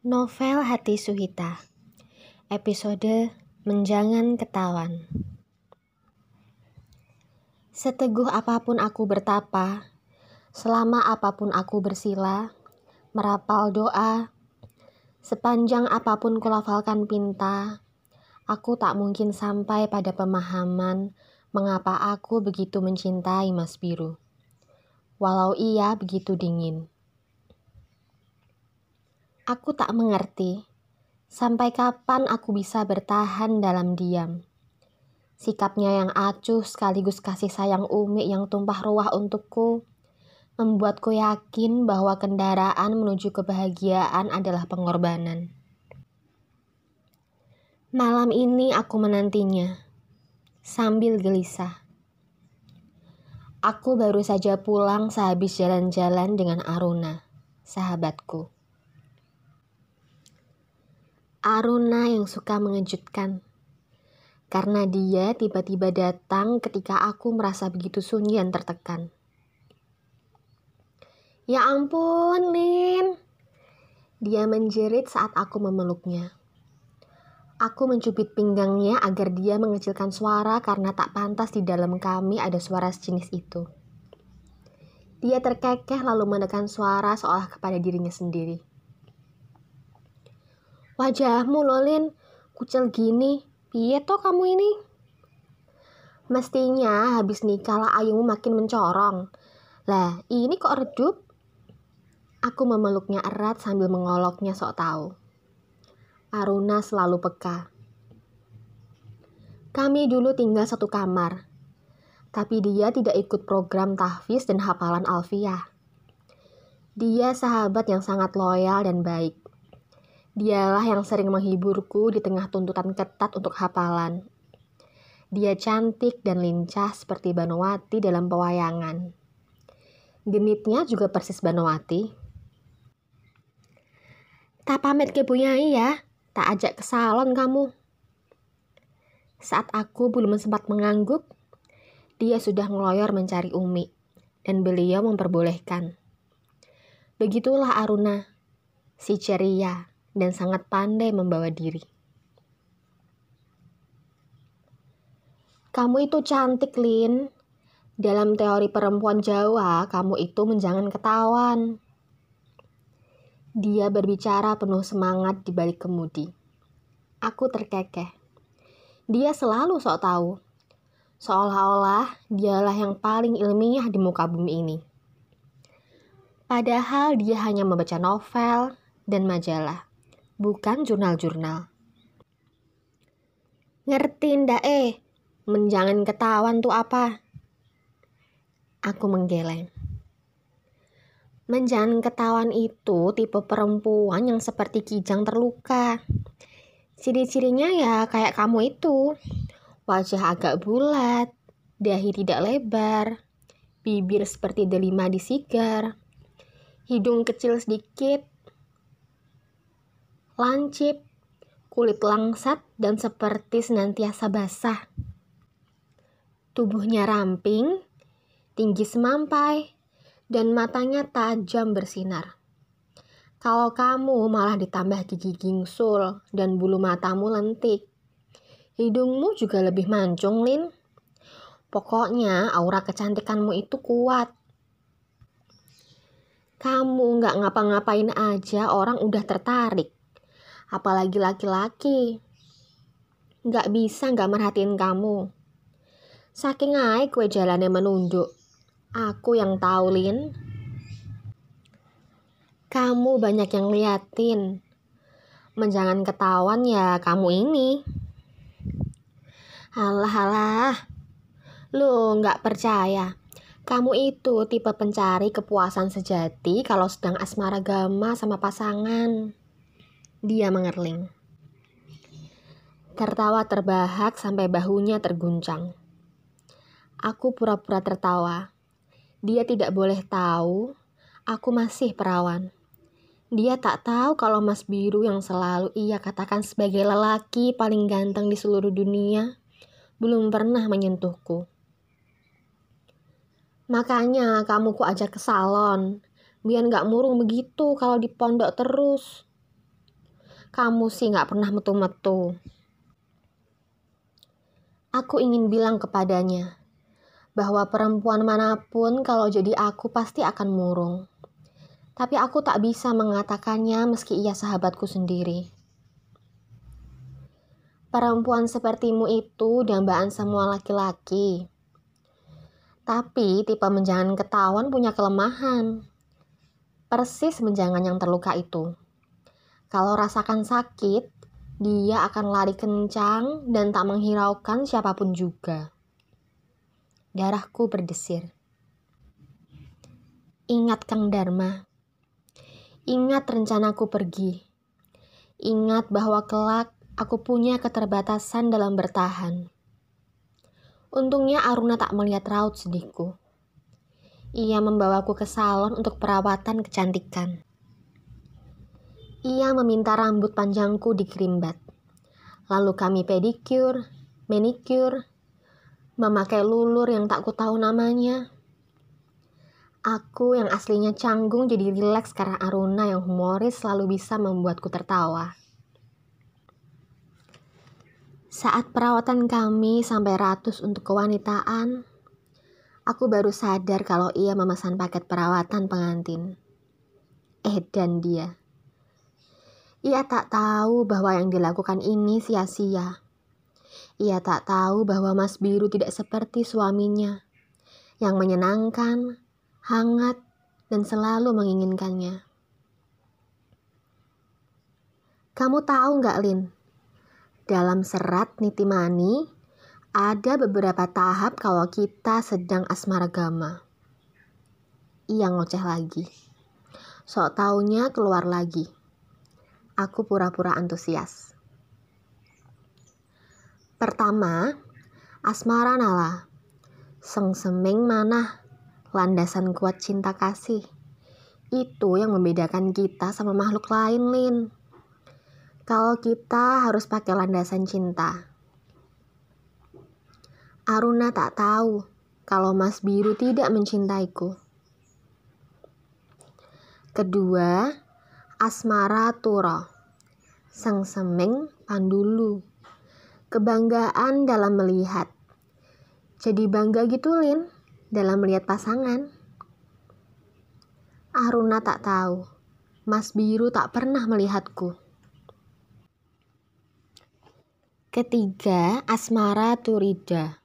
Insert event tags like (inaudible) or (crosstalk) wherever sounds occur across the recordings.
Novel Hati Suhita. Episode Menjangan Ketawan Seteguh apa pun aku bertapa Selama apa pun aku bersila Merapal doa Sepanjang apa pun kulafalkan pinta Aku tak mungkin sampai pada pemahaman Mengapa aku begitu mencintai Mas Biru. Walau ia begitu dingin Aku tak mengerti sampai kapan aku bisa bertahan dalam diam. Sikapnya yang acuh sekaligus kasih sayang Umi yang tumpah ruah untukku membuatku yakin bahwa kendaraan menuju kebahagiaan adalah pengorbanan. Malam ini aku menantinya sambil gelisah. Aku baru saja pulang sehabis jalan-jalan dengan Aruna, sahabatku. Aruna yang suka mengejutkan. Karena dia tiba-tiba datang ketika aku merasa begitu sunyi dan tertekan. Ya ampun, Lin. Dia menjerit saat aku memeluknya. Aku mencubit pinggangnya agar dia mengecilkan suara karena tak pantas di dalam kami ada suara sejenis itu. Dia terkekeh lalu menekan suara seolah kepada dirinya sendiri. Wajahmu Lolin, kucel gini. Piye toh kamu ini? Mestinya habis nikah lah ayumu makin mencorong. Lah, ini kok redup? Aku memeluknya erat sambil mengoloknya sok tahu. Aruna selalu peka. Kami dulu tinggal satu kamar, tapi dia tidak ikut program tahfiz dan hafalan alfiah. Dia sahabat yang sangat loyal dan baik. Dialah yang sering menghiburku di tengah tuntutan ketat untuk hafalan. Dia cantik dan lincah seperti Banowati dalam pewayangan. Genitnya juga persis Banowati. Tak pamit ke Bunyai ya, tak ajak ke salon kamu. Saat aku belum sempat mengangguk, dia sudah ngeloyor mencari Umi, dan beliau memperbolehkan. Begitulah Aruna, si ceria, dan sangat pandai membawa diri. Kamu itu cantik, Lin. Dalam teori perempuan Jawa, kamu itu menjangan ketahuan. Dia berbicara penuh semangat di balik kemudi. Aku terkekeh. Dia selalu sok tahu. Seolah-olah dialah yang paling ilmiah di muka bumi ini. Padahal dia hanya membaca novel dan majalah bukan jurnal-jurnal. Ngerti ndak eh, menjangan ketahuan tuh apa? Aku menggeleng. Menjangan ketahuan itu tipe perempuan yang seperti kijang terluka. Ciri-cirinya ya kayak kamu itu. Wajah agak bulat, dahi tidak lebar, bibir seperti delima di sigar, hidung kecil sedikit, lancip, kulit langsat dan seperti senantiasa basah. Tubuhnya ramping, tinggi semampai, dan matanya tajam bersinar. Kalau kamu malah ditambah gigi gingsul dan bulu matamu lentik, hidungmu juga lebih mancung, Lin. Pokoknya aura kecantikanmu itu kuat. Kamu nggak ngapa-ngapain aja orang udah tertarik apalagi laki-laki. Gak bisa gak merhatiin kamu. Saking aja kue jalannya menunduk. Aku yang tahu, Lin. Kamu banyak yang liatin. Menjangan ketahuan ya kamu ini. Alah, alah. Lu nggak percaya. Kamu itu tipe pencari kepuasan sejati kalau sedang asmara gama sama pasangan. Dia mengerling. Tertawa terbahak sampai bahunya terguncang. Aku pura-pura tertawa. Dia tidak boleh tahu aku masih perawan. Dia tak tahu kalau Mas Biru yang selalu ia katakan sebagai lelaki paling ganteng di seluruh dunia belum pernah menyentuhku. Makanya kamu ku ajak ke salon, biar gak murung begitu kalau di pondok terus. Kamu sih gak pernah metu-metu. Aku ingin bilang kepadanya bahwa perempuan mana pun kalau jadi aku pasti akan murung. Tapi aku tak bisa mengatakannya meski ia sahabatku sendiri. Perempuan sepertimu itu dambaan semua laki-laki. Tapi tipe menjangan ketahuan punya kelemahan. Persis menjangan yang terluka itu. Kalau rasakan sakit, dia akan lari kencang dan tak menghiraukan siapa pun juga. Darahku berdesir. Ingat Kang Dharma. Ingat rencanaku pergi. Ingat bahwa kelak aku punya keterbatasan dalam bertahan. Untungnya Aruna tak melihat raut sedihku. Ia membawaku ke salon untuk perawatan kecantikan. Ia meminta rambut panjangku dikerimbat. Lalu kami pedicure, manicure, memakai lulur yang tak ku tahu namanya. Aku yang aslinya canggung jadi rileks karena Aruna yang humoris selalu bisa membuatku tertawa. Saat perawatan kami sampai ratus untuk kewanitaan, aku baru sadar kalau ia memesan paket perawatan pengantin. Eh, dan dia. Ia tak tahu bahwa yang dilakukan ini sia-sia. Ia tak tahu bahwa Mas Biru tidak seperti suaminya, yang menyenangkan, hangat, dan selalu menginginkannya. Kamu tahu nggak, Lin? Dalam serat Nitimani, ada beberapa tahap kalau kita sedang asmaragama. Ia ngoceh lagi. Sok taunya keluar lagi. Aku pura-pura antusias. Pertama, asmara nala. Sengseming mana landasan kuat cinta kasih. Itu yang membedakan kita sama makhluk lain, Lin kalau kita harus pakai landasan cinta. Aruna tak tahu kalau Mas Biru tidak mencintaiku. Kedua, Asmara Turo. Sang Semeng Pandulu. Kebanggaan dalam melihat. Jadi bangga gitu Lin dalam melihat pasangan. Aruna tak tahu. Mas Biru tak pernah melihatku. Ketiga, asmara turida.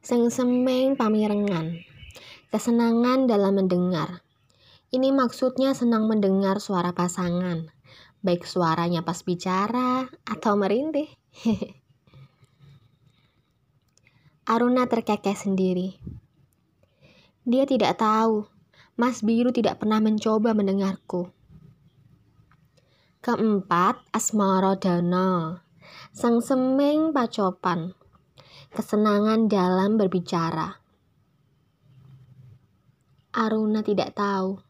Seng semeng pamirengan. Kesenangan dalam mendengar. Ini maksudnya senang mendengar suara pasangan. Baik suaranya pas bicara atau merintih. (laughs) Aruna terkekeh sendiri. Dia tidak tahu, Mas Biru tidak pernah mencoba mendengarku. Keempat, Asmara Dana sang semeng pacopan, kesenangan dalam berbicara. Aruna tidak tahu,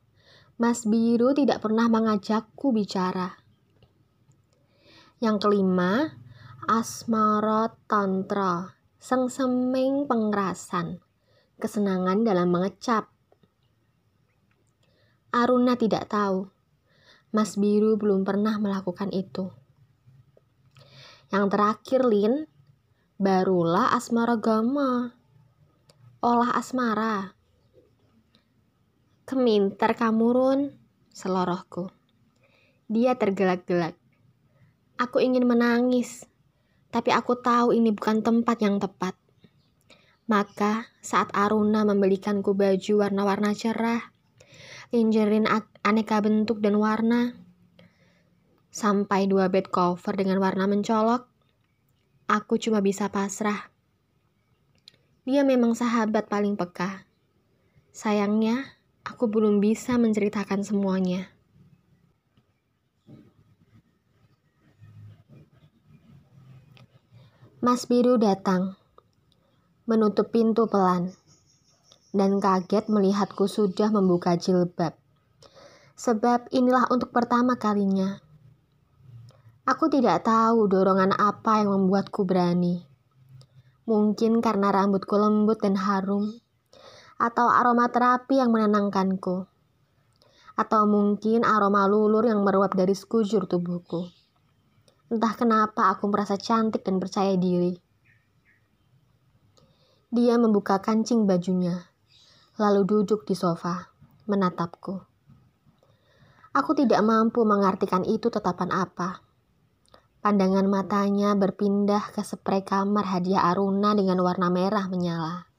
Mas Biru tidak pernah mengajakku bicara. Yang kelima, Asmara Tantra, sang semeng pengerasan, kesenangan dalam mengecap. Aruna tidak tahu, Mas Biru belum pernah melakukan itu. Yang terakhir, Lin, barulah asmara gama. Olah asmara. Keminter kamu, selorohku. Dia tergelak-gelak. Aku ingin menangis, tapi aku tahu ini bukan tempat yang tepat. Maka saat Aruna membelikanku baju warna-warna cerah, lingerie aneka bentuk dan warna, sampai dua bed cover dengan warna mencolok, aku cuma bisa pasrah. Dia memang sahabat paling peka. Sayangnya, aku belum bisa menceritakan semuanya. Mas Biru datang, menutup pintu pelan, dan kaget melihatku sudah membuka jilbab. Sebab inilah untuk pertama kalinya Aku tidak tahu dorongan apa yang membuatku berani. Mungkin karena rambutku lembut dan harum, atau aroma terapi yang menenangkanku, atau mungkin aroma lulur yang meruap dari sekujur tubuhku. Entah kenapa aku merasa cantik dan percaya diri. Dia membuka kancing bajunya, lalu duduk di sofa, menatapku. Aku tidak mampu mengartikan itu tetapan apa. Pandangan matanya berpindah ke spray kamar hadiah Aruna dengan warna merah menyala.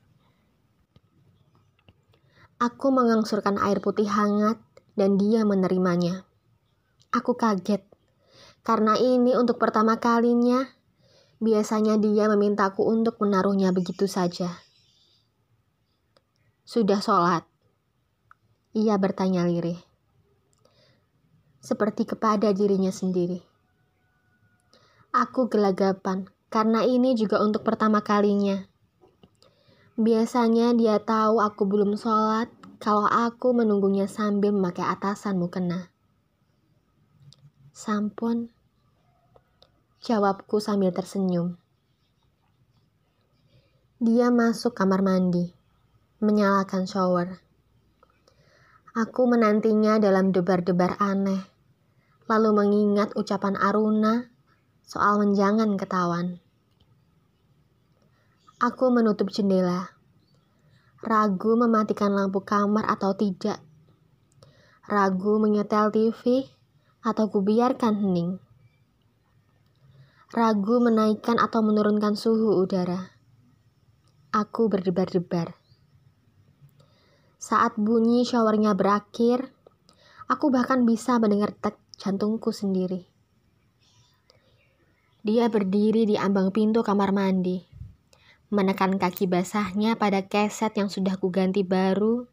Aku mengangsurkan air putih hangat dan dia menerimanya. Aku kaget, karena ini untuk pertama kalinya Biasanya dia memintaku untuk menaruhnya begitu saja. Sudah sholat? Ia bertanya lirih. Seperti kepada dirinya sendiri. Aku gelagapan karena ini juga untuk pertama kalinya. Biasanya dia tahu aku belum sholat kalau aku menunggunya sambil memakai atasan mukena. Sampun, Jawabku sambil tersenyum. Dia masuk kamar mandi, menyalakan shower. Aku menantinya dalam debar-debar aneh, lalu mengingat ucapan Aruna soal menjangan ketahuan. Aku menutup jendela, ragu mematikan lampu kamar atau tidak, ragu menyetel TV atau kubiarkan hening ragu menaikkan atau menurunkan suhu udara. Aku berdebar-debar. Saat bunyi showernya berakhir, aku bahkan bisa mendengar tek jantungku sendiri. Dia berdiri di ambang pintu kamar mandi, menekan kaki basahnya pada keset yang sudah kuganti baru,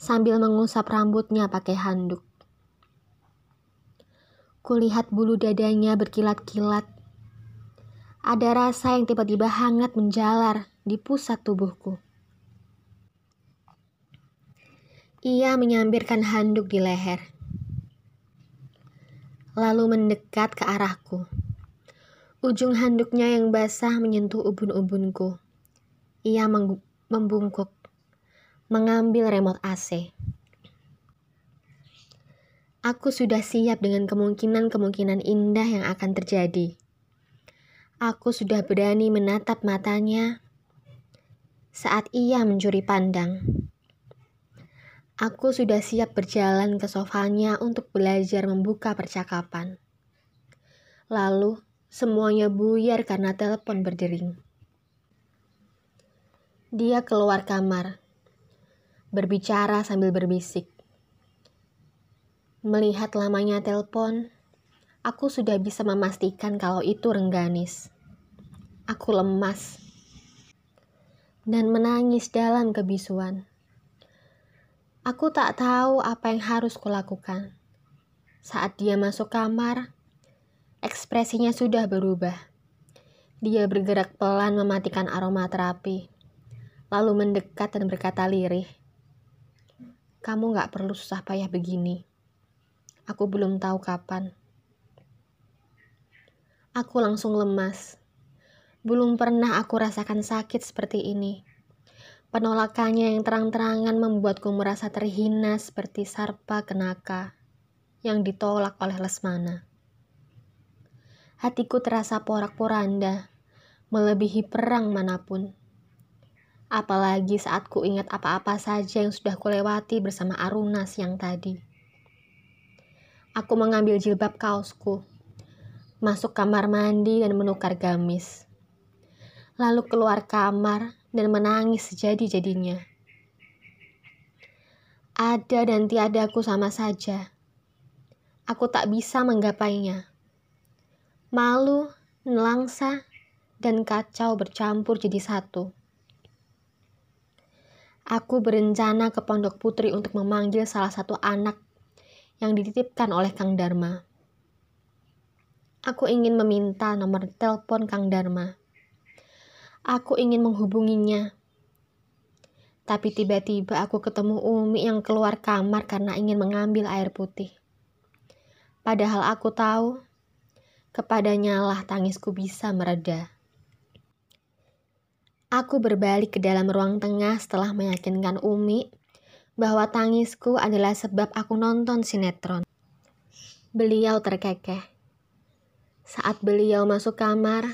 sambil mengusap rambutnya pakai handuk. Kulihat bulu dadanya berkilat-kilat ada rasa yang tiba-tiba hangat menjalar di pusat tubuhku. Ia menyambirkan handuk di leher, lalu mendekat ke arahku. Ujung handuknya yang basah menyentuh ubun-ubunku. Ia membungkuk, mengambil remote AC. Aku sudah siap dengan kemungkinan-kemungkinan indah yang akan terjadi. Aku sudah berani menatap matanya saat ia mencuri pandang. Aku sudah siap berjalan ke sofanya untuk belajar membuka percakapan. Lalu, semuanya buyar karena telepon berdering. Dia keluar kamar, berbicara sambil berbisik. Melihat lamanya telepon, aku sudah bisa memastikan kalau itu Rengganis. Aku lemas dan menangis dalam kebisuan. Aku tak tahu apa yang harus kulakukan. Saat dia masuk kamar, ekspresinya sudah berubah. Dia bergerak pelan mematikan aroma terapi, lalu mendekat dan berkata lirih, Kamu gak perlu susah payah begini. Aku belum tahu kapan. Aku langsung lemas belum pernah aku rasakan sakit seperti ini. Penolakannya yang terang-terangan membuatku merasa terhina seperti Sarpa Kenaka yang ditolak oleh Lesmana. Hatiku terasa porak-poranda, melebihi perang mana pun. Apalagi saat ku ingat apa-apa saja yang sudah kulewati bersama Aruna siang tadi. Aku mengambil jilbab kaosku, masuk kamar mandi dan menukar gamis lalu keluar kamar dan menangis sejadi-jadinya. Ada dan tiada aku sama saja. Aku tak bisa menggapainya. Malu, nelangsa, dan kacau bercampur jadi satu. Aku berencana ke Pondok Putri untuk memanggil salah satu anak yang dititipkan oleh Kang Dharma. Aku ingin meminta nomor telepon Kang Dharma. Aku ingin menghubunginya. Tapi tiba-tiba aku ketemu Umi yang keluar kamar karena ingin mengambil air putih. Padahal aku tahu, kepadanya lah tangisku bisa mereda. Aku berbalik ke dalam ruang tengah setelah meyakinkan Umi bahwa tangisku adalah sebab aku nonton sinetron. Beliau terkekeh. Saat beliau masuk kamar,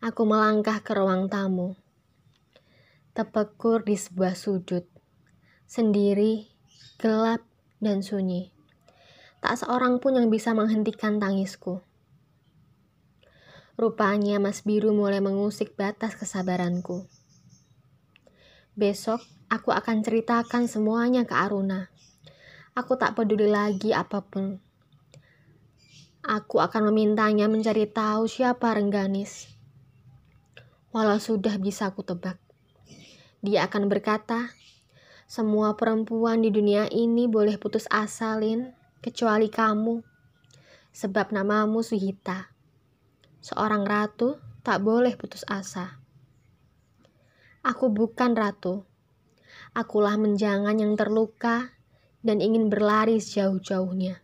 aku melangkah ke ruang tamu. Tepekur di sebuah sudut, sendiri, gelap, dan sunyi. Tak seorang pun yang bisa menghentikan tangisku. Rupanya Mas Biru mulai mengusik batas kesabaranku. Besok aku akan ceritakan semuanya ke Aruna. Aku tak peduli lagi apa pun Aku akan memintanya mencari tahu siapa Rengganis. Walau sudah bisa aku tebak. Dia akan berkata, semua perempuan di dunia ini boleh putus asa, Lin, kecuali kamu. Sebab namamu Suhita. Seorang ratu tak boleh putus asa. Aku bukan ratu. Akulah menjangan yang terluka dan ingin berlari sejauh-jauhnya.